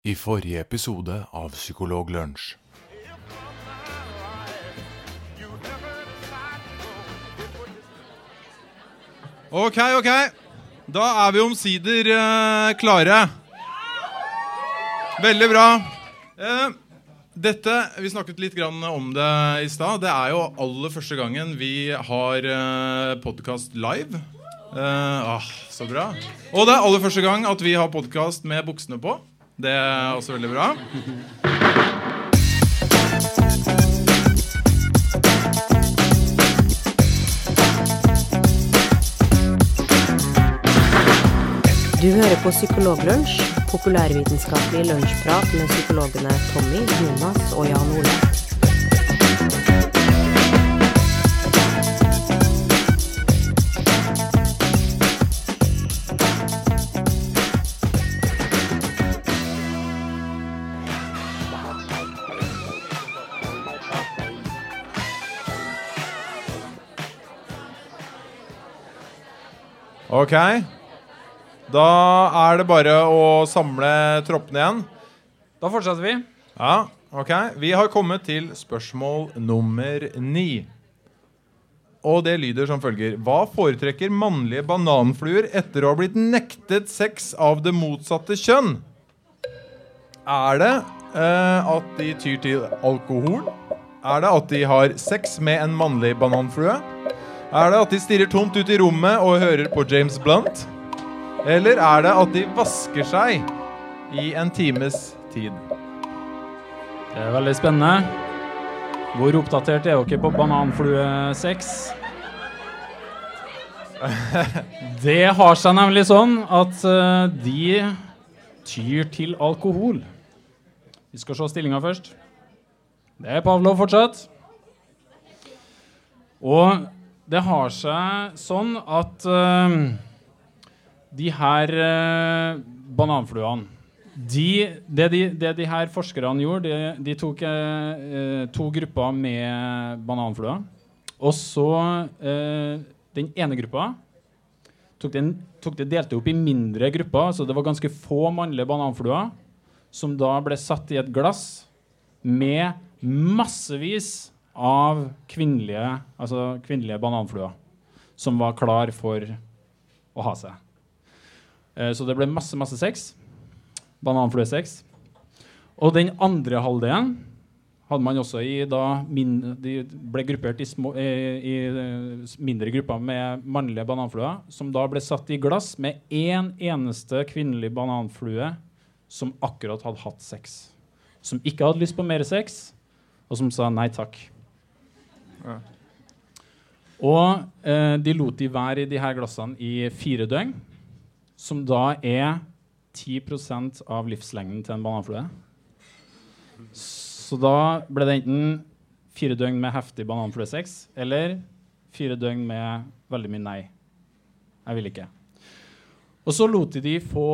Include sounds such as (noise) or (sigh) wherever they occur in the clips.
I forrige episode av Psykologlunsj. Ok, ok. Da er vi omsider eh, klare. Veldig bra. Eh, dette, Vi snakket litt om det i stad. Det er jo aller første gangen vi har eh, podkast live. Eh, ah, så bra. Og det er aller første gang at vi har podkast med buksene på. Det er også veldig bra. Du hører på Psykologlunsj, populærvitenskapelig lunsjprat med psykologene Tommy, Jonas og Jan Ole. Ok. Da er det bare å samle troppene igjen. Da fortsetter vi. Ja, ok. Vi har kommet til spørsmål nummer ni. Og det lyder som følger. Hva foretrekker mannlige bananfluer etter å ha blitt nektet sex av det motsatte kjønn? Er det eh, at de tyr til alkohol? Er det at de har sex med en mannlig bananflue? Er det at de stirrer tomt ut i rommet og hører på James Blunt? Eller er det at de vasker seg i en times tid? Det er veldig spennende. Hvor oppdatert er dere på bananfluesex? (laughs) Det har seg nemlig sånn at eh, de tyr til alkohol. Vi skal se stillinga først. Det er Pavlov fortsatt. Og det har seg sånn at uh, de her uh, bananfluene de, det, de, det de her forskerne gjorde, de, de tok eh, to grupper med bananfluer. Og så eh, den ene gruppa tok, den, tok det delte opp i mindre grupper. Så det var ganske få mannlige bananfluer som da ble satt i et glass med massevis av kvinnelige, altså kvinnelige bananfluer som var klar for å ha seg. Eh, så det ble masse, masse sex. Bananfluesex. Og den andre halvdelen hadde man også i da min, De ble gruppert i, små, eh, i, i mindre grupper med mannlige bananfluer, som da ble satt i glass med én eneste kvinnelig bananflue som akkurat hadde hatt sex. Som ikke hadde lyst på mer sex, og som sa nei takk. Og eh, de lot de være i de her glassene i fire døgn, som da er 10% av livslengden til en bananflue. Så da ble det enten fire døgn med heftig bananfluesex eller fire døgn med veldig mye nei. Jeg vil ikke. Og så lot de de få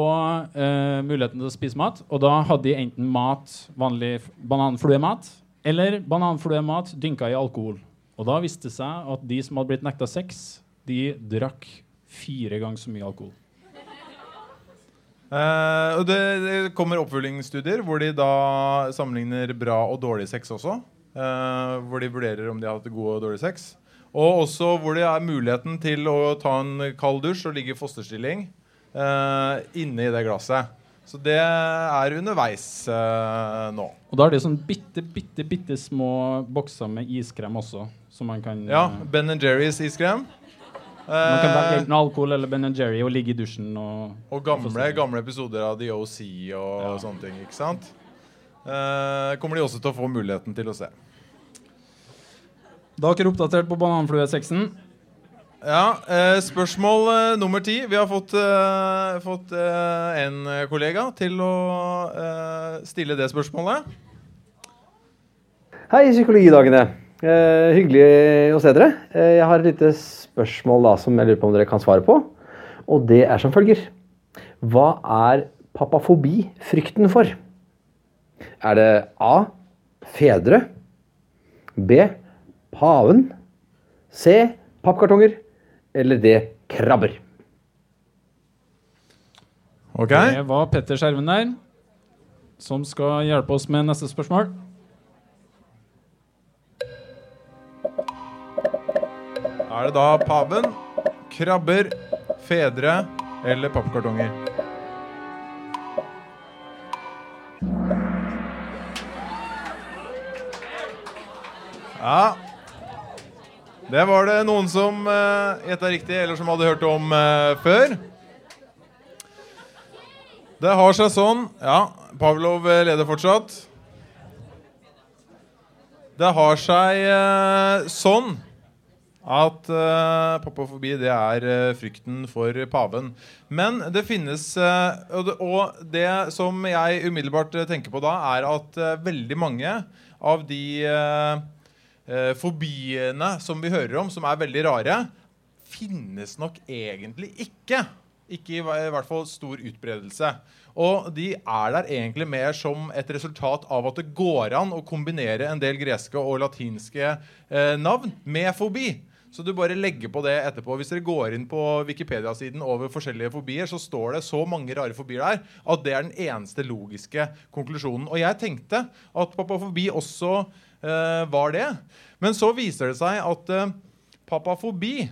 eh, muligheten til å spise mat, og da hadde de enten mat, vanlig bananfluemat eller bananfluemat dynka i alkohol. Og da viste det seg at de som hadde blitt nekta sex, de drakk fire ganger så mye alkohol. Uh, og det, det kommer oppfølgingsstudier hvor de da sammenligner bra og dårlig sex også. Uh, hvor de vurderer om de har hatt god og dårlig sex. Og også hvor det er muligheten til å ta en kald dusj og ligge i fosterstilling uh, inne i det glasset. Så det er underveis nå. Og da er det sånn bitte, bitte, bitte små bokser med iskrem også. Som man kan Ja, eh, Ben Jerry's iskrem. Man kan velge Eh, enten alkohol eller Ben Jerry og ligge i dusjen og og gamle, gamle episoder av The OC og Ja. sånne ting. ikke sant? Eh, kommer de også til å få muligheten til å se. Da er dere oppdatert på bananfluesexen. Ja, eh, Spørsmål eh, nummer ti. Vi har fått, eh, fått eh, en kollega til å eh, stille det spørsmålet. Hei, Psykologidagene. Eh, hyggelig å se dere. Eh, jeg har et lite spørsmål da, som jeg lurer på om dere kan svare på. Og det er som følger. Hva er papafobi frykten for? Er det A. Fedre. B. Paven. C. Pappkartonger. Eller D. Krabber. Ok? Det var Petter Skjerven der. som skal hjelpe oss med neste spørsmål. Er det da paven, krabber, fedre eller pappkartonger? Ja Det var det noen som uh, riktig, eller som hadde hørt om uh, før. Det har seg sånn Ja, Pavlov eh, leder fortsatt. Det har seg uh, sånn at uh, papafobi det er uh, frykten for paven. Men det finnes uh, og, det, og, det, som jeg umiddelbart tenker på da, er at veldig mange av de fobiene som vi hører om, som er veldig rare, finnes nok egentlig ikke. Ikke i, i hvert fall stor utbredelse. Og de er der egentlig mer som et resultat av at det går an å kombinere en del greske og latinske navn med fobi. Så du bare legger på det etterpå. Hvis dere går inn på Wikipedia-siden over forskjellige fobier, så står det så mange rare fobier der at det er den eneste logiske konklusjonen. Og jeg tenkte at papafobi også uh, var det. Men så viser det seg at uh, papafobi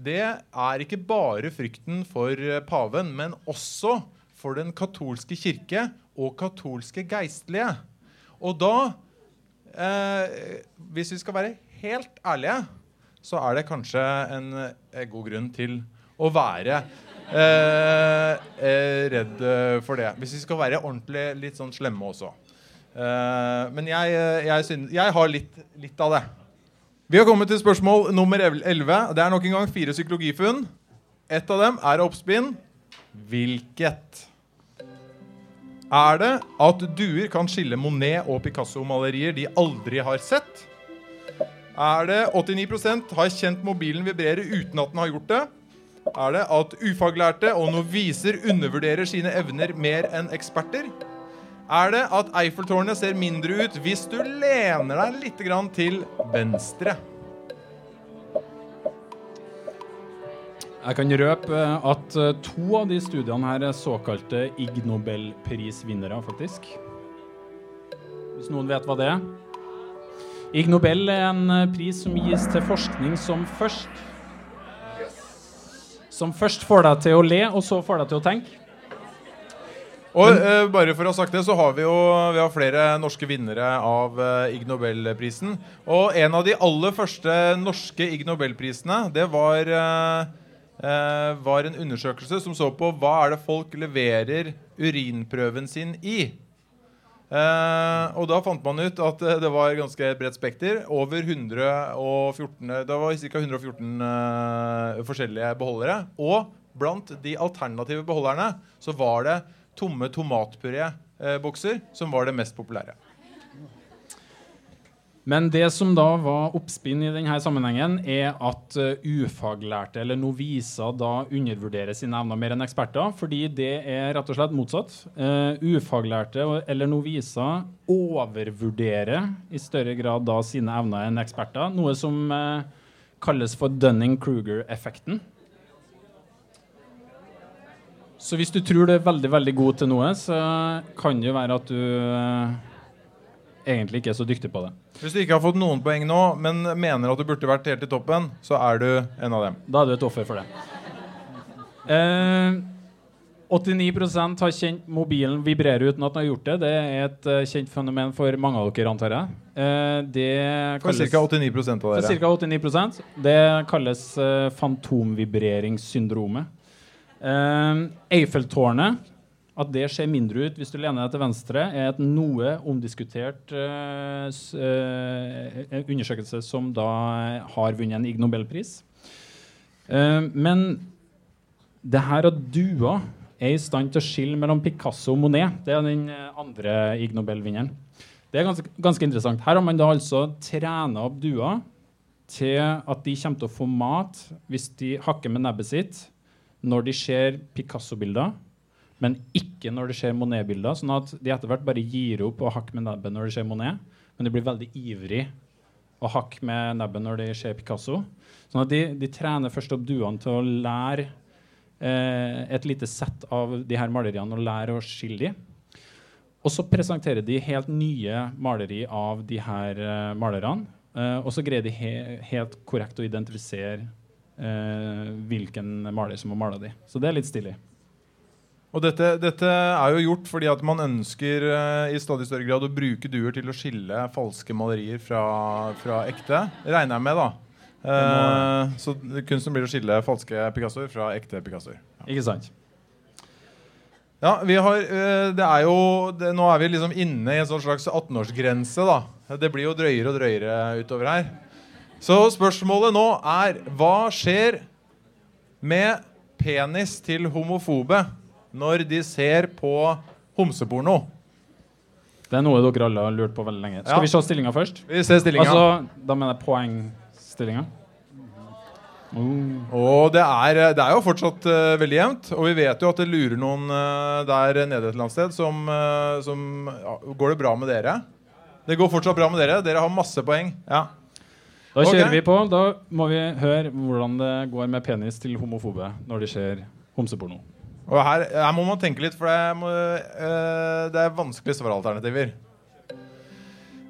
det er ikke bare frykten for uh, paven, men også for den katolske kirke og katolske geistlige. Og da, hvis vi skal være helt ærlige så er det kanskje en, en eh, god grunn til å være eh, eh, redd for det. Hvis vi skal være ordentlig litt sånn slemme også. Eh, men jeg, jeg, synes, jeg har litt, litt, av det. Vi har kommet til spørsmål nummer 11. Det er nok en gang fire psykologifunn. Ett av dem er oppspinn. Hvilket? Er det at duer kan skille Monet og Picasso-malerier de aldri har sett? Er det 89% har kjent mobilen vibrere uten at den har gjort det? Er det at ufaglærte og noviser undervurderer sine evner mer enn eksperter? Er det at Eiffeltårnet ser mindre ut hvis du lener deg litt til venstre? Jeg kan røpe at eh, to av de studiene her er såkalte Ig Nobelprisvinnere, faktisk. Hvis noen vet hva det er? Ig Nobel er en eh, pris som gis til forskning som først Som først får deg til å le, og så får deg til å tenke. Og eh, bare for å ha sagt det, så har vi jo vi har flere norske vinnere av eh, Ig Nobel-prisen. Og en av de aller første norske Ig Nobel-prisene, det var, eh, var en undersøkelse som så på hva er det folk leverer urinprøven sin i. Uh, og da fant man ut at uh, det var ganske bredt spekter. Over 114 Det var ca. 114 uh, forskjellige beholdere. Og blant de alternative beholderne så var det tomme tomatpurébokser som var det mest populære. Men det som da var oppspinn i denne sammenhengen, er at uh, ufaglærte eller noviser da undervurderer sine evner mer enn eksperter. Fordi det er rett og slett motsatt. Uh, ufaglærte eller noviser overvurderer i større grad da sine evner enn eksperter. Noe som uh, kalles for Dunning-Kruger-effekten. Så hvis du tror du er veldig veldig god til noe, så kan det jo være at du egentlig ikke er så dyktig på det. Hvis du ikke har fått noen poeng nå, men mener at du burde vært helt i toppen, så er du en av dem. Da er du et offer for det. Eh, 89% har kjent mobilen vibrere uten at den har gjort det. Det er et uh, kjent fenomen for mange av dere, antar jeg. Uh, det for ca. 89 av dere. For ca. 89% Det kalles uh, fantomvibreringssyndromet. Eiffeltårnet at det ser mindre ut hvis du lener deg til venstre, er et noe omdiskutert uh, uh, undersøkelse som da har vunnet en Ig Nobelpris. Uh, men det her at duer er i stand til å skille mellom Picasso og Monet, det er den andre Ig Nobel-vinneren. Det er ganske, ganske, interessant. Her har man da altså trena opp duer til at de kommer til å få mat hvis de hakker med nebbet sitt når de ser Picasso-bilder men ikke når det skjer Monet-bilder. sånn at de etter hvert bare gir opp å hakke med nebbet når det skjer Monet, men de blir veldig ivrig å hakke med nebbet når det skjer Picasso. Sånn at de, de trener først opp duene til å lære eh, et lite sett av de her maleriene og lære å skille dem. Og så presenterer de helt nye maleri av de her eh, malerne. eh, og så greier de he helt korrekt å identifisere eh, hvilken maler som har mala de. Så det er litt stilig. Og dette, dette er jo gjort fordi at man ønsker eh, i stadig større grad å bruke duer til å skille falske malerier fra, fra ekte. Regner jeg med, da. Eh, så kunsten blir å skille falske Picassoer fra ekte Picassoer. Ikke sant? Ja, vi har, eh, det er jo, det, Nå er vi liksom inne i en sånn slags 18-årsgrense. da. Det blir jo drøyere og drøyere utover her. Så spørsmålet nå er hva skjer med penis til homofobe når de ser på homseporno? Det er noe dere alle har lurt på veldig lenge. Skal Ja. vi se stillinga først? Vi ser stillinga. Altså, da mener jeg poengstillinga. Oh. Og det er, det er jo fortsatt uh, veldig jevnt. Og vi vet jo at det lurer noen uh, der nede et eller annet sted som, uh, som ja, Går det bra med dere? Det går fortsatt bra med dere. Dere har masse poeng. Ja. Da kjører kjører vi på. Da må vi høre hvordan det går med penis til homofobe når de ser homseporno. Og her, her må man tenke litt, for det, må, uh, det er vanskelige svaralternativer.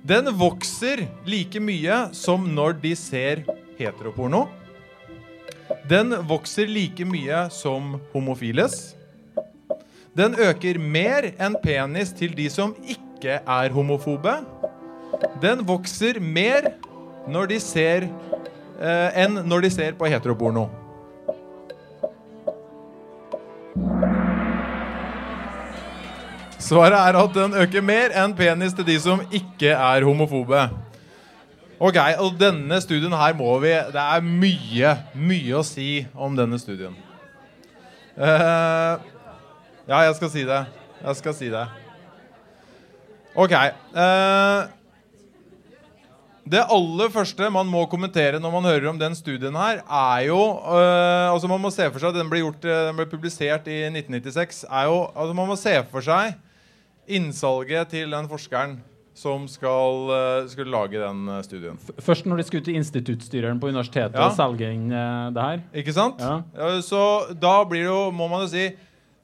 Den vokser like mye som når de ser heteroporno. Den vokser like mye som homofiles. Den øker mer enn penis til de som ikke er homofobe. Den vokser mer når de ser eh, enn når de ser på heteroporno. Svaret er at den øker mer enn penis til de som ikke er homofobe. Ok, og denne studien her må vi Det er mye, mye å si om denne studien. Uh, ja, jeg skal si det. Jeg skal si det. Ok. Uh, det aller første man må kommentere når man hører om den studien her, er jo uh, altså Man må se for seg den ble, gjort, den ble publisert i 1996. er jo, altså Man må se for seg innsalget til den forskeren som skal, øh, skulle lage den øh, studien. Først når de skulle til instituttstyreren på universitetet Ja. og selge inn eh, det her. Ikke sant? Ja. Så da blir det jo, må man jo si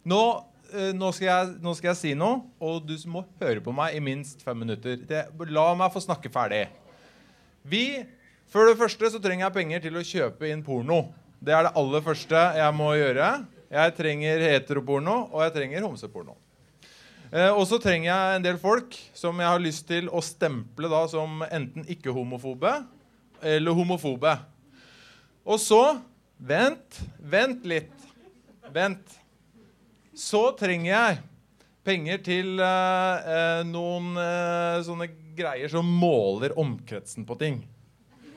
Nå, nå, skal jeg, nå skal jeg si noe, og du må høre på meg i minst fem minutter. Det, la meg få snakke ferdig. Vi, For det første så trenger jeg penger til å kjøpe inn porno. Det er det aller første jeg må gjøre. Jeg trenger heteroporno, og jeg trenger homseporno. Eh, og så trenger jeg en del folk som jeg har lyst til å stemple da som enten ikke-homofobe eller homofobe. Og så Vent. Vent litt. Vent. Så trenger jeg penger til eh, eh, noen eh, sånne greier som måler omkretsen på ting.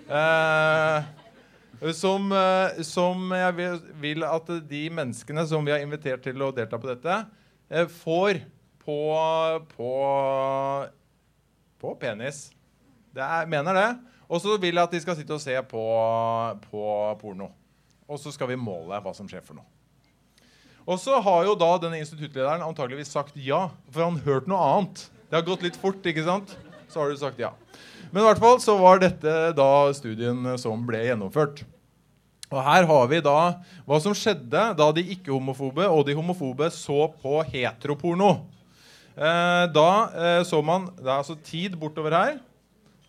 Eh, som, eh, som jeg vil, vil at de menneskene som vi har invitert til å delta på dette, får på, på, på penis. Det er, mener det. Og så vil jeg at de skal sitte og se på, på porno. Og så skal vi måle hva som skjer for noe. Og så har jo da denne instituttlederen antageligvis sagt ja, for han hørte noe annet. Det har gått litt fort, ikke sant? Så har du sagt ja. Men i hvert fall så var dette da studien som ble gjennomført. Og her har vi da hva som skjedde da de ikke-homofobe og de homofobe så på heteroporno. Eh, da eh, så man Det er altså tid bortover her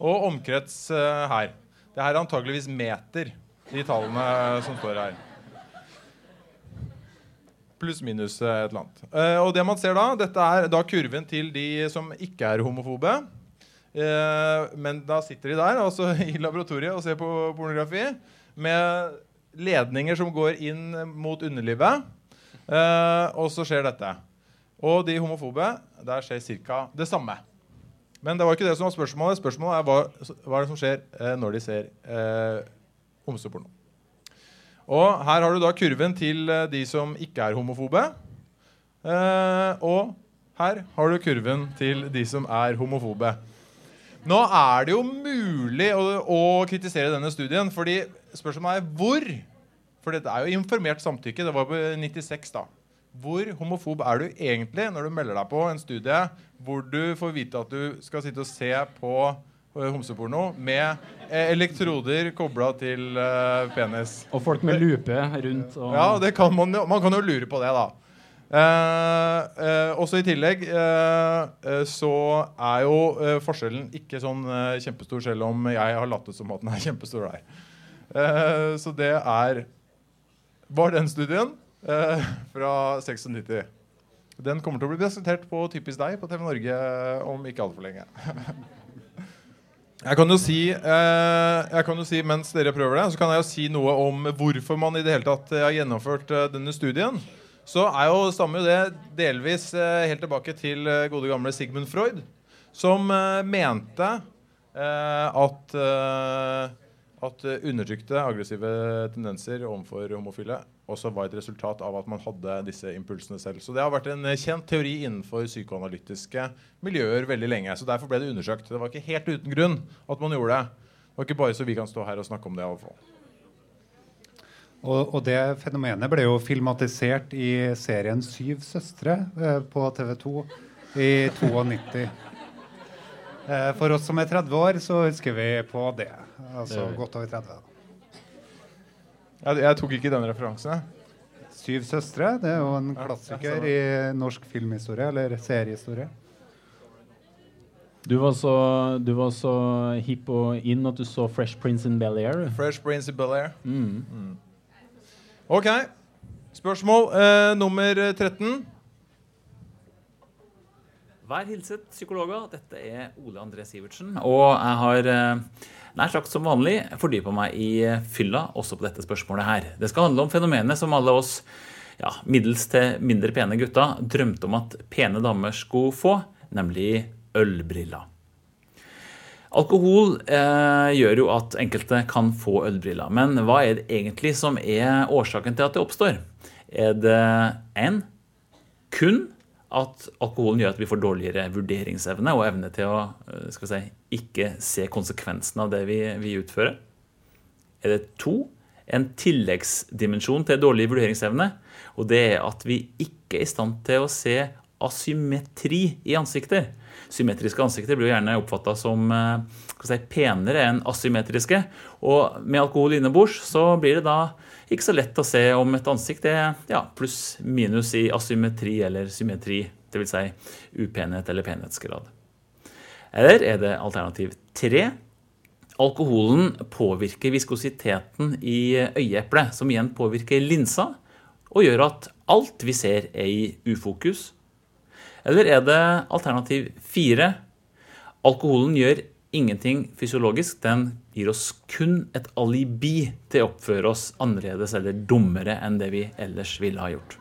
og omkrets eh, her. Det er antageligvis meter, de tallene som står her. Pluss minus eh, et eller annet. Og det man ser da, dette er da kurven til de som ikke er homofobe. Men da sitter de der altså (laughs) i laboratoriet og ser på pornografi med ledninger som går inn mot underlivet. Og så skjer dette. Og de homofobe, der skjer ca. det samme. Men det var ikke det som var spørsmålet. Spørsmålet er hva, hva er det som skjer eh, når de ser eh, homseporno. Og her har du da kurven til eh, de som ikke er homofobe. Eh, og her har du kurven til de som er homofobe. Nå er det jo mulig å, å kritisere denne studien, fordi spørsmålet er hvor. For dette er jo informert samtykke. Det var på 96, da. Hvor homofob er du egentlig når du melder deg på en studie hvor du får vite at du skal sitte og se på eh, homseporno med eh, elektroder kobla til eh, penis? Og folk med lupe rundt. Og Ja, det kan man, jo, man kan jo lure på det, da. Eh, eh, også i tillegg eh, så er jo forskjellen ikke sånn kjempestor, selv om jeg har latt det som at den er kjempestor der. Så det er var den studien eh, fra 96. Den kommer til å bli presentert på Typisk deg på TV Norge om ikke altfor lenge. (laughs) Jeg kan, si, eh, jeg kan jo si, mens dere prøver det, så kan jeg jo si noe om hvorfor man i det hele tatt eh, har gjennomført eh, denne studien. Så er jo, stammer jo det delvis eh, helt tilbake til eh, gode gamle Sigmund Freud, som eh, mente eh, at eh, at eh, undertrykte aggressive tendenser overfor homofile også var et resultat av at man hadde disse impulsene selv. Så det har vært en eh, kjent teori innenfor psykoanalytiske miljøer veldig lenge. Så derfor ble det undersøkt. Det var ikke helt uten grunn at man gjorde det. Det var ikke bare så vi kan stå her og snakke om det. fall. Og, og det fenomenet ble jo filmatisert i serien Syv søstre eh, på TV 2 i 92. Eh, for oss som er 30 år, så husker vi på det. Altså godt over 30. Jeg, jeg tok ikke den referansen. Syv søstre det er jo en klassiker i norsk filmhistorie, eller seriehistorie. Du var så, du var så hipp og inn at du så Fresh Prince in Bel-Air. Fresh Prince in Bel-Air. Mm. Ok. Spørsmål eh, nummer 13. Vær hilset, psykologer. Dette er Ole André Sivertsen. Og jeg har eh, nær sagt som vanlig fordypa meg i fylla også på dette spørsmålet her. Det skal handle om fenomenet som alle oss ja, middels til mindre pene gutta drømte om at pene damer skulle få, nemlig ølbriller. Alkohol eh, gjør jo at enkelte kan få ølbriller. Men hva er det egentlig som er årsaken til at det oppstår? Er det en kun at alkoholen gjør at vi får dårligere vurderingsevne og evne til å eh, si, ikke se konsekvensene av det vi, vi utfører? Er det to en tilleggsdimensjon til dårlig vurderingsevne? Og det er at vi ikke er i stand til å se asymmetri i ansikter. Symmetriske ansikter blir jo gjerne oppfatta som eh, si, penere enn asymmetriske. Og med alkohol innebords så blir det da ikke så lett å se om et ansikt er ja, pluss minus i asymmetri eller symmetri, dvs. Si upenhet eller penhetsgrad. Eller er det alternativ tre? Alkoholen påvirker viskositeten i øyeeplet, som igjen påvirker linsa, og gjør at alt vi ser, er i ufokus. Eller er det alternativ fire? Alkoholen gjør ingenting fysiologisk. Den gir oss kun et alibi til å oppføre oss annerledes eller dummere enn det vi ellers ville ha gjort.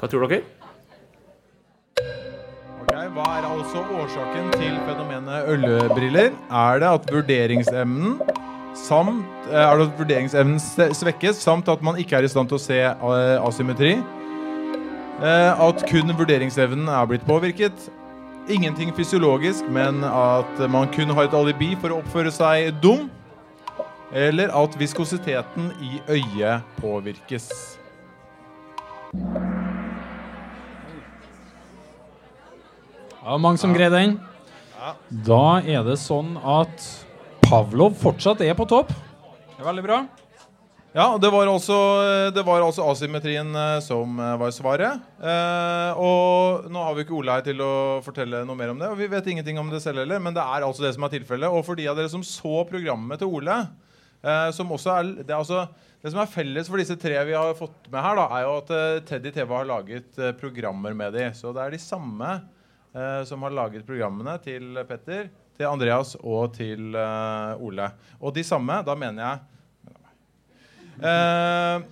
Hva tror dere? Hva er altså årsaken til fenomenet ølbriller? Er det at vurderingsevnen samt eh, Er det at vurderingsevnen svekkes, samt at man ikke er i stand til å se eh, asymmetri? Eh, At kun vurderingsevnen er blitt påvirket? Ingenting fysiologisk, men at man kun har et alibi for å oppføre seg dum? Eller at viskositeten i øyet påvirkes? Ja, mange som greide den. Da er det sånn at Pavlov fortsatt er på topp. Det er veldig bra. Ja, det var altså, det var altså asymmetrien eh, som eh, var svaret. Eh, og nå har vi ikke Ole her til å fortelle noe mer om det, og vi vet ingenting om det selv heller, men det er altså det som er tilfellet. Og for de av dere som så programmet til Ole, eh, som også er det, er altså, det som er felles for disse tre vi har fått med her, da, er jo at eh, Teddy TV har laget programmer med de. Så det er de samme eh, som har laget programmene til Petter, til Andreas og til Ole. Og de samme, da mener jeg Eh,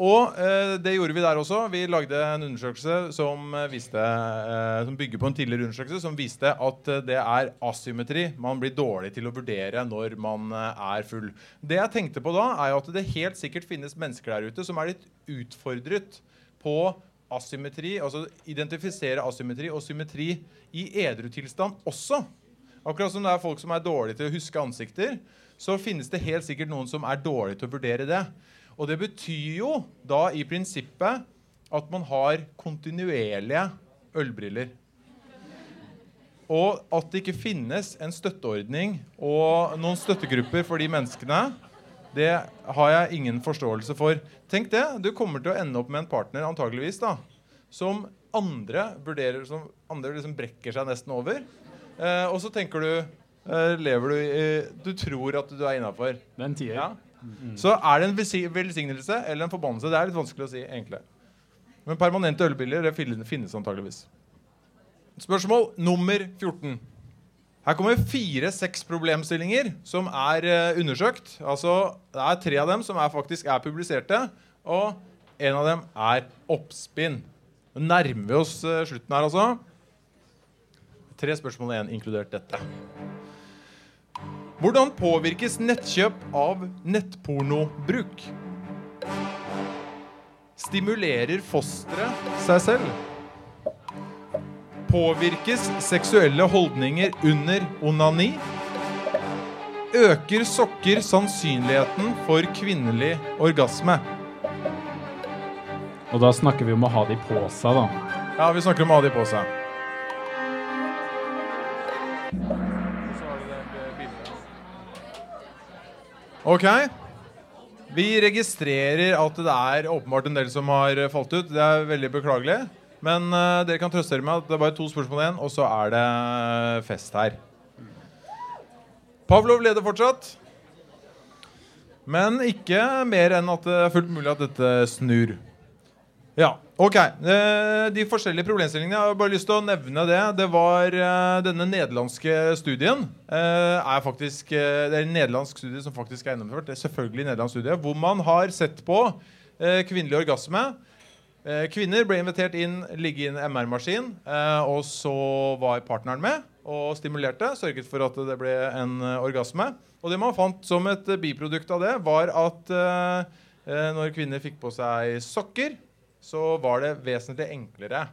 og eh, det gjorde vi der også. Vi lagde en undersøkelse som, eh, viste, eh, som bygger på en tidligere undersøkelse som viste at eh, det er asymmetri man blir dårlig til å vurdere når man eh, er full. Det jeg tenkte på da, er at det helt sikkert finnes mennesker der ute som er litt utfordret på asymmetri, altså identifisere asymmetri og symmetri i edru tilstand også. Akkurat som det er folk som er dårlige til å huske ansikter, så finnes det helt sikkert noen som er dårlige til å vurdere det. Og det betyr jo da i prinsippet at man har kontinuerlige ølbriller. Og at det ikke finnes en støtteordning og noen støttegrupper for de menneskene, det har jeg ingen forståelse for. Tenk det. Du kommer til å ende opp med en partner antageligvis da, som andre vurderer som andre liksom brekker seg nesten over. Eh, og så tenker du Lever du i Du tror at du er innafor. Er tier. Ja. Så er det en velsignelse eller en forbannelse. Det er litt vanskelig å si, egentlig. Men permanente ølbiler det finnes antageligvis. Spørsmål nummer 14. Her kommer fire-seks problemstillinger som er eh, undersøkt. Altså, Det er tre av dem som er faktisk er publiserte, og en av dem er oppspinn. Nå nærmer vi oss eh, slutten her, altså. Tre spørsmål igjen, inkludert dette. Hvordan påvirkes nettkjøp av nettpornobruk? Stimulerer fosteret seg selv? Påvirkes seksuelle holdninger under onani? Øker sokker sannsynligheten for kvinnelig orgasme? Og da snakker vi om å ha de på seg, da. Ja, vi snakker om å ha de på seg. Ok. Vi registrerer at det er åpenbart en del som har eh, falt ut. Det er veldig beklagelig. Men uh, dere kan trøste dere med at det er bare to spørsmål igjen, og så er det fest her. Pavlov leder fortsatt. Men ikke mer enn at det er fullt mulig at dette snur. Ja, ok. Eh, De forskjellige problemstillingene, jeg har bare lyst til å nevne det. Det var eh, denne nederlandske studien. eh, er faktisk, det er en nederlandsk studie som faktisk er gjennomført. Det er selvfølgelig nederlandsk studie, Hvor man har sett på kvinnelig orgasme. Kvinner ble invitert inn, ligge i en MR-maskin, og så var partneren med og stimulerte. Sørget for at det ble en orgasme. Og det man fant som et biprodukt av det, var at når kvinner fikk på seg sokker, så var det vesentlig enklere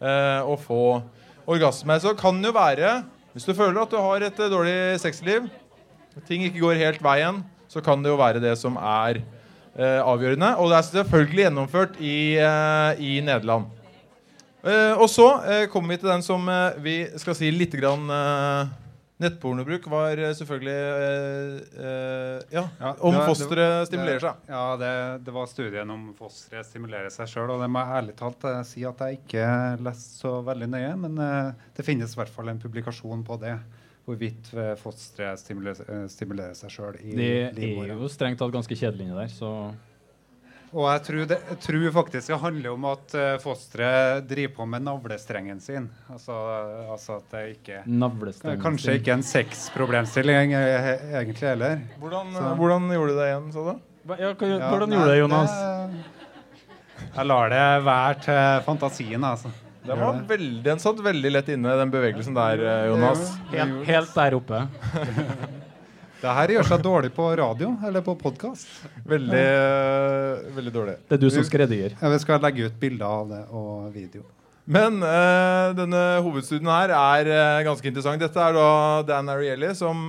eh, å få orgasme. Så kan det jo være, hvis du føler at du har et eh, dårlig sexliv, ting ikke går helt veien, så kan det jo være det som er eh, avgjørende. Og det er selvfølgelig gjennomført i, eh, i Nederland. Eh, og så eh, kommer vi til den som vi skal si litt grann Nettpornobruk var eh, selvfølgelig eh, eh, Ja, Ja, om var- fosteret stimulerer seg. Ja, det, det var studien om fosteret stimulerer seg sjøl. Og det må jeg ærlig talt eh, si at jeg ikke leste så veldig nøye. Men eh, det finnes i hvert fall en publikasjon på det. Hvorvidt fosteret stimulerer, stimulerer seg sjøl i Det er jo strengt tatt ganske kjedelig inni der, så Og jeg tror, det, jeg tror faktisk det handler om at uh, fosteret driver på med navlestrengen sin. Altså, altså at det ikke Kanskje ikke en sexproblemstilling eh, egentlig heller. Hvordan, hvordan gjorde du det igjen, sa du? Ja, hva- Ja, hvordan nei, gjorde du det, Jonas? det- Jeg lar det være til fantasien, altså. Det var veldig, den satt veldig lett inne, den bevegelsen der, eh, Jonas. Helt, helt der oppe. (laughs) Det her gjør seg dårlig på radio eller på podkast. Veldig, eh, veldig dårlig. Det er du som skreddergir. Ja, Vi skal legge ut bilder av det og video. Men uh, denne hovedstudien her er uh, ganske interessant. Dette er da Dan Ariely, som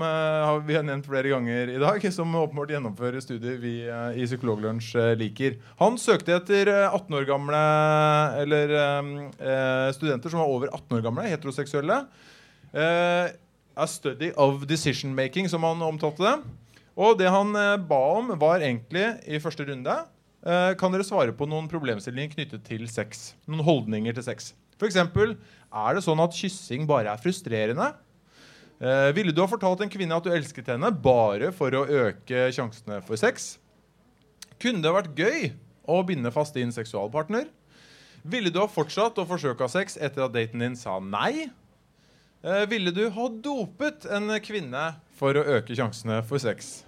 vi har nevnt flere ganger i dag, som åpenbart gjennomfører studier vi i Psykologlunsj liker. Han søkte etter eh, 18 år gamle eller studenter som var over 18 år gamle, heteroseksuelle. Eh, a study of decision making, som han omtalte det. Og det han eh, ba om, var egentlig i første runde eh, Kan dere svare på noen problemstillinger knyttet til sex? Noen holdninger til sex. F.eks.: Er det sånn at kyssing bare er frustrerende? Eh, ville du ha fortalt en kvinne at du elsket henne bare for å øke sjansene for sex? Kunne det vært gøy å binde fast din seksualpartner? Ville du ha fortsatt å forsøke å ha sex etter at daten din sa nei? Eh, ville du ha dopet en kvinne for å øke sjansene for sex?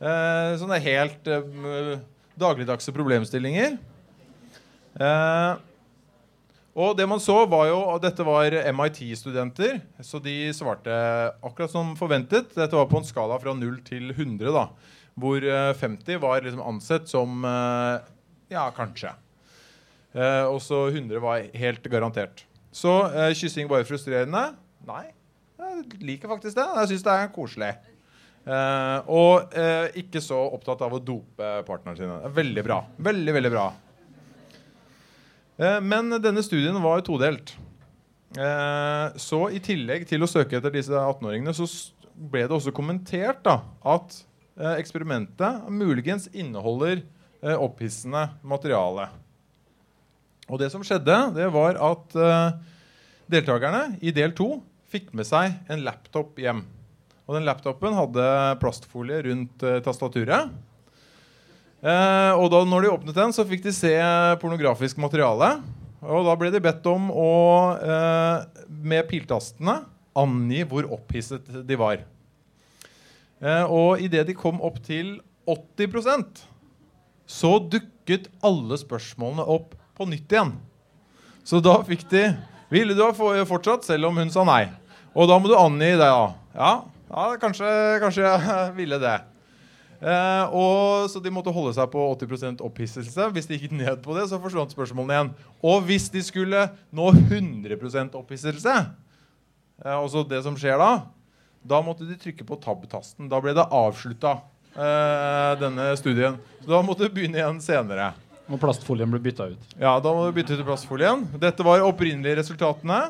Eh, sånne helt eh, dagligdagse problemstillinger. Og det man så, var jo at dette var MIT-studenter, så de svarte akkurat som forventet. Dette var på en skala fra 0 til 100, da, hvor eh, 50 var liksom ansett som ja, kanskje. Og så 100 var helt garantert. Så kyssing var frustrerende? Nei. Jeg liker faktisk det. Jeg syns det er koselig. Uh, og uh, ikke så opptatt av å dope partnerne sine. Er Veldig bra. Veldig, veldig bra. Uh, men denne studien var todelt. Eh, så i tillegg til å søke etter disse 18-åringene, så ble det også kommentert da, at eksperimentet muligens inneholder eh, opphissende materiale. Og det som skjedde, det var at deltakerne i del to fikk med seg en laptop hjem. Og den laptopen hadde plastfolie rundt eh, tastaturet. Eh, og da når de åpnet den, så fikk de se pornografisk materiale. Og da ble de bedt om å, eh, med piltastene, angi hvor opphisset de var. Eh, og idet de kom opp til 80% så dukket alle spørsmålene opp på nytt igjen. Så da fikk de Ville du ha fortsatt, selv om hun sa nei? Og da må du angi det, da. Ja, ja kanskje, kanskje jeg (laughs) ville det. Eh, og Så de måtte holde seg på 80% opphisselse. Hvis de gikk ned på det, så forsvant spørsmålene igjen. Og hvis de skulle nå 100 opphisselse, eh, også det som skjer da, da måtte de trykke på tab-tasten. Da ble det avslutta, eh, denne studien. Så da måtte de begynne igjen senere. Og plastfolien ble bytta ut. Ja, da må du bytte til plastfolien. Dette var opprinnelige resultatene.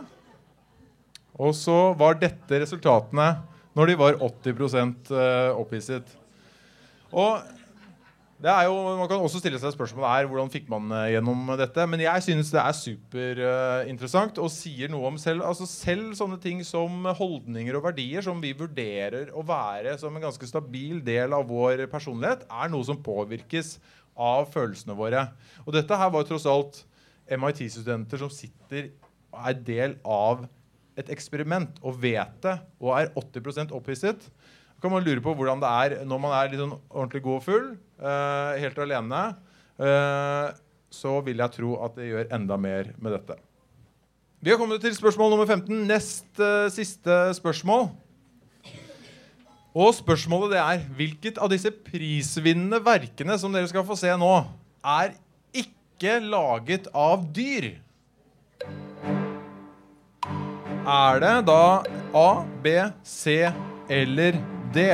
Og så var dette resultatene når de var 80 eh, opphisset. Og det er jo, Man kan også stille seg spørsmålet her, hvordan fikk man eh, gjennom dette. Men jeg synes det er superinteressant og sier noe om selv, altså selv sånne ting som holdninger og verdier som vi vurderer å være som en ganske stabil del av vår personlighet, er noe som påvirkes av følelsene våre. Og dette her var tross alt MIT-studenter som sitter og er del av et eksperiment og vet det og er 80 opphisset. Da kan man lure på hvordan det er når man er litt sånn ordentlig god og full, uh, helt alene. Uh, så vil jeg tro at det gjør enda mer med dette. Vi har kommet til spørsmål nummer 15. Nest uh, siste spørsmål. Og spørsmålet det er hvilket av disse prisvinnende verkene som dere skal få se nå, er ikke laget av dyr? Er det da A, B, C eller D?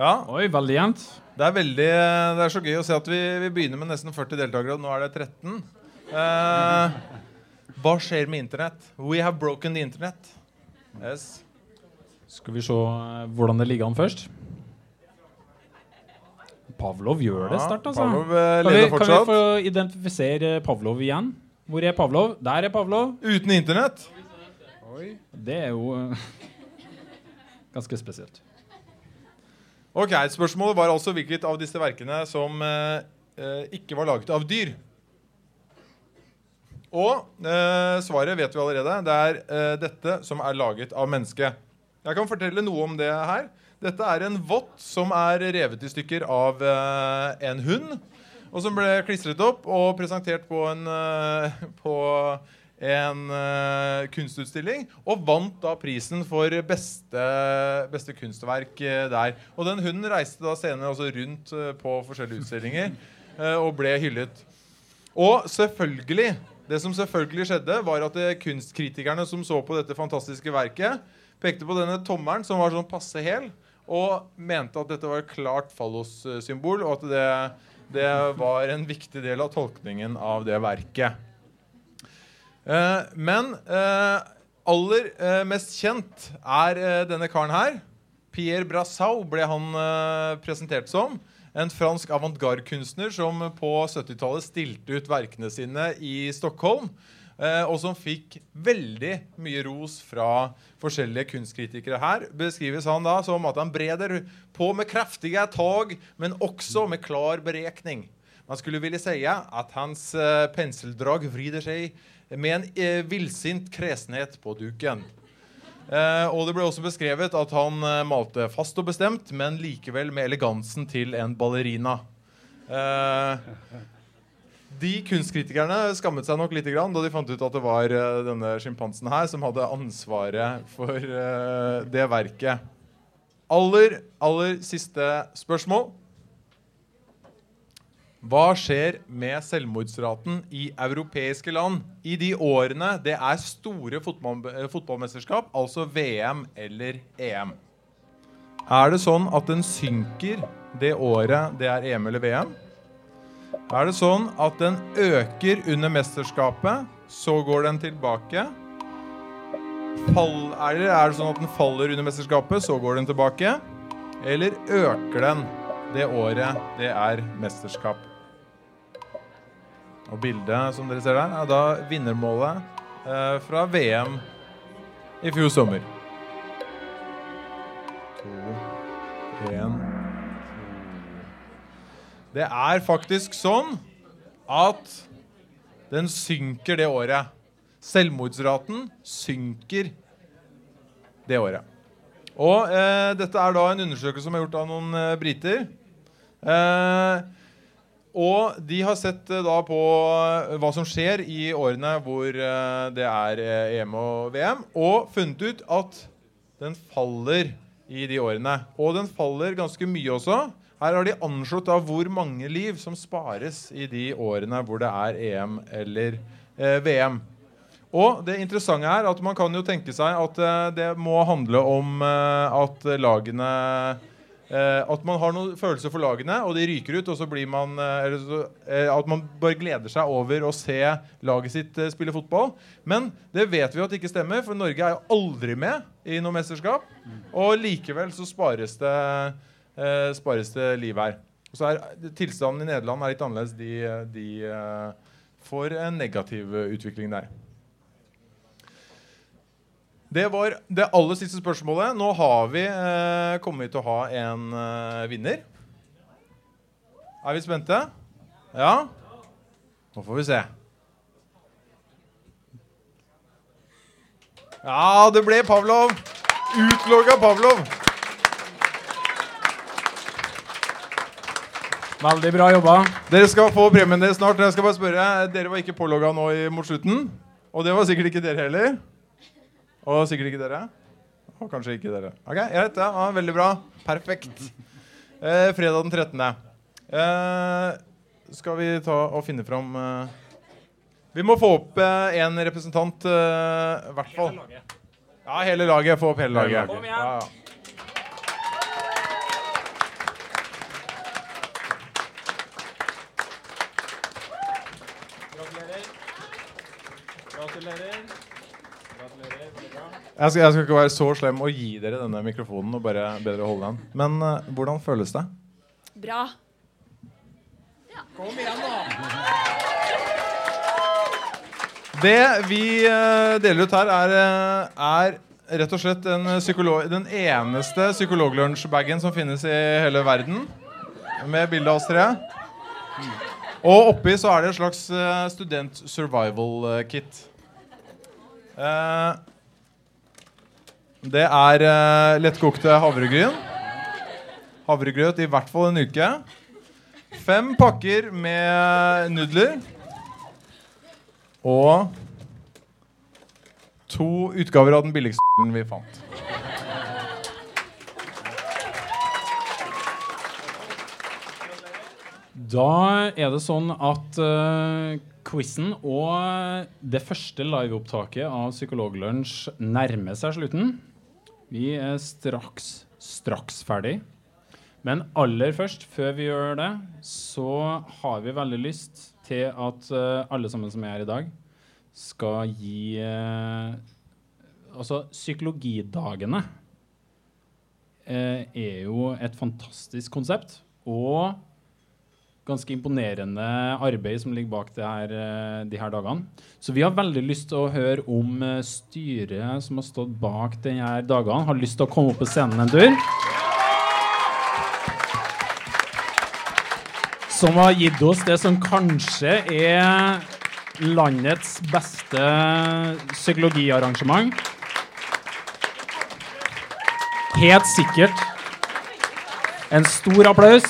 Ja, Oi, veldig jevnt. det er veldig Det er så gøy å se at vi, vi begynner med nesten 40 deltakere, og nå er det 13. Eh, hva skjer med internett? We have broken the internet. Yes. Skal vi se eh, hvordan det ligger an først? Pavlov gjør det sterkt, altså. Pavlov eh, Kan vi, leder kan vi fortsatt. få identifisere Pavlov igjen? Hvor er Pavlov? Der er Pavlov. Uten internett. Det er jo eh, (laughs) ganske spesielt. Ok, Spørsmålet var altså hvilket av disse verkene som eh, eh, ikke var laget av dyr. Og eh, svaret vet vi allerede. Det er eh, dette som er laget av mennesket. Jeg kan fortelle noe om det her. Dette er en vott som er revet i stykker av eh, en hund. Og som ble klistret opp og presentert på en, eh, (laughs) på en eh, kunstutstilling. Og vant da prisen for beste, beste kunstverk eh, der. Og den hunden reiste da senere også rundt eh, på forskjellige utstillinger og ble hyllet. Og selvfølgelig, det som selvfølgelig skjedde, var at eh, kunstkritikerne som så på dette fantastiske verket, pekte på denne tommelen som var sånn passe hel, og mente at dette var et klart fallossymbol, og at det, det var en viktig del av tolkningen av det verket. Eh, men eh, aller eh, mest kjent er denne karen her. Pierre Brassau ble han presentert som. En fransk avantgarde-kunstner som på 70-tallet stilte ut verkene sine i Stockholm. eh, og som fikk veldig mye ros fra forskjellige kunstkritikere her. Beskrives han da som at han breder på med kraftige tag, men også med klar berekning. Man skulle ville si at hans eh, penseldrag vrider seg med en eh, villsint kresenhet på duken. Eh, og det ble også beskrevet at han eh, malte fast og bestemt, men likevel med elegansen til en ballerina. Eh, de kunstkritikerne skammet seg nok litt da de fant ut at det var denne sjimpansen her som hadde ansvaret for det verket. Aller, aller siste spørsmål. Hva skjer med selvmordsraten i europeiske land i de årene det er store fotball, eh, fotballmesterskap, altså VM eller EM? Er det sånn at den synker det året det er EM eller VM? Er det sånn at den øker under mesterskapet, så går den tilbake? Fall, er, er det sånn at den faller under mesterskapet, så går den tilbake? eller øker den det året det er mesterskap? Og bildet som dere ser der, er da vinnermålet eh, fra VM i fjor sommer. To, én Det er faktisk sånn at den synker det året. Selvmordsraten synker det året. Og eh, dette er da en undersøkelse som er gjort av noen eh, briter. Eh, og de har sett eh, da på eh, hva som skjer i årene hvor eh, det er EM og VM, og funnet ut at den faller i de årene. Og den faller ganske mye også. Her har de anslått da hvor mange liv som spares i de årene hvor det er EM eller eh, VM. Og det interessante er at man kan jo tenke seg at eh, det må handle om eh, at lagene At man har noen følelser for lagene, og de ryker ut, og så blir man eh, så, eh, At man bare gleder seg over å se laget sitt eh, spille fotball. Men det vet vi at det ikke stemmer, for Norge er jo aldri med i noe mesterskap. Og likevel så spares det, eh, spares det liv her. Og så er Tilstanden i Nederland er litt annerledes. De, de eh, får en negativ eh, utvikling der. Det var det aller siste spørsmålet. Nå har vi eh, kommet til å ha en eh, vinner. Er vi spente? Ja? Nå får vi se. Ja, det ble Pavlov. Utlogga Pavlov. Veldig bra jobba. Dere skal få premien deres snart. Jeg skal bare spørre, Dere var ikke pålogga nå i, mot slutten? Og det var sikkert ikke dere heller? Og sikkert ikke dere? Og kanskje ikke dere. Ok, greit. Ja, ja, veldig bra. Perfekt. Eh, fredag den 13. Eh, skal vi ta og finne fram eh, Vi må få opp eh, en representant, eh, i hvert fall. Ja, hele laget. Få opp hele laget. Kom igjen. Ja, ja. Gratulerer. Gratulerer. Gratulerer. Veldig bra. Jeg skal, jeg skal ikke være så slem og gi dere denne mikrofonen og bare be dere holde den. Men uh, hvordan føles det? Bra. Kom igjen nå. Det vi uh, deler ut her, er, eh, er rett og slett en den eneste psykologlunsjbagen som finnes i hele verden. Med bilde av oss tre. Og oppi så er det en slags student survival kit. Eh, det er uh, lettkokte havregryn. Havregrøt i hvert fall en uke. Fem pakker med nudler. Og to utgaver av den billigste (laughs) vi fant. Da er det sånn at uh, quizen og det første liveopptaket av Psykologlunsj nærmer seg slutten. Vi er straks, straks ferdig. Men aller først, før vi gjør det, så har vi veldig lyst til at uh, alle sammen som er her i dag, skal gi uh, Altså, psykologidagene uh, er jo et fantastisk konsept. Og ganske imponerende arbeid som ligger bak her, eh, de her dagene. Så vi har veldig lyst til å høre om eh, styret som har stått bak denne dagene, har lyst til å komme opp på scenen en tur. Som har gitt oss det som kanskje er landets beste psykologiarrangement. Helt sikkert. En stor applaus.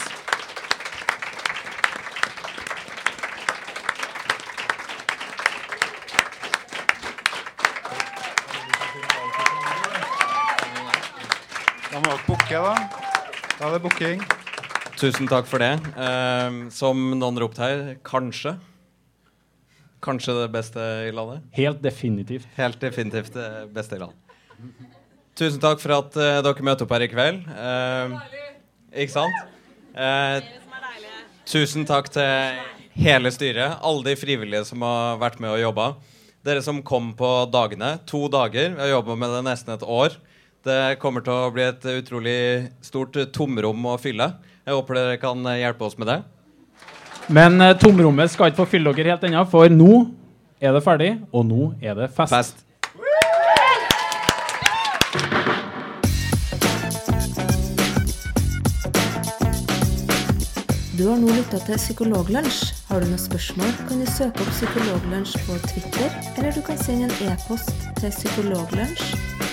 Booking. Tusen takk for det. Eh, som noen ropte her, kanskje. Kanskje det beste i landet. Helt definitivt. Helt definitivt det beste i landet. Tusen takk for at eh, dere møter opp her i kveld. Eh, ikke sant? Eh, tusen takk til hele styret, alle de frivillige som har vært med og jobba. Dere som kom på dagene. To dager. Vi har jobba med det nesten et år. Det kommer til å bli et utrolig stort tomrom å fylle. Jeg håper dere kan hjelpe oss med det. Men eh, tomrommet skal ikke få fylle dere helt ennå, for nå er det ferdig, og nå er det fest. Fest. Du har nå lytta til Psykologlunsj. Har du noen spørsmål, kan du søke opp Psykologlunsj på Twitter, eller du kan sende en e-post til psykologlunsj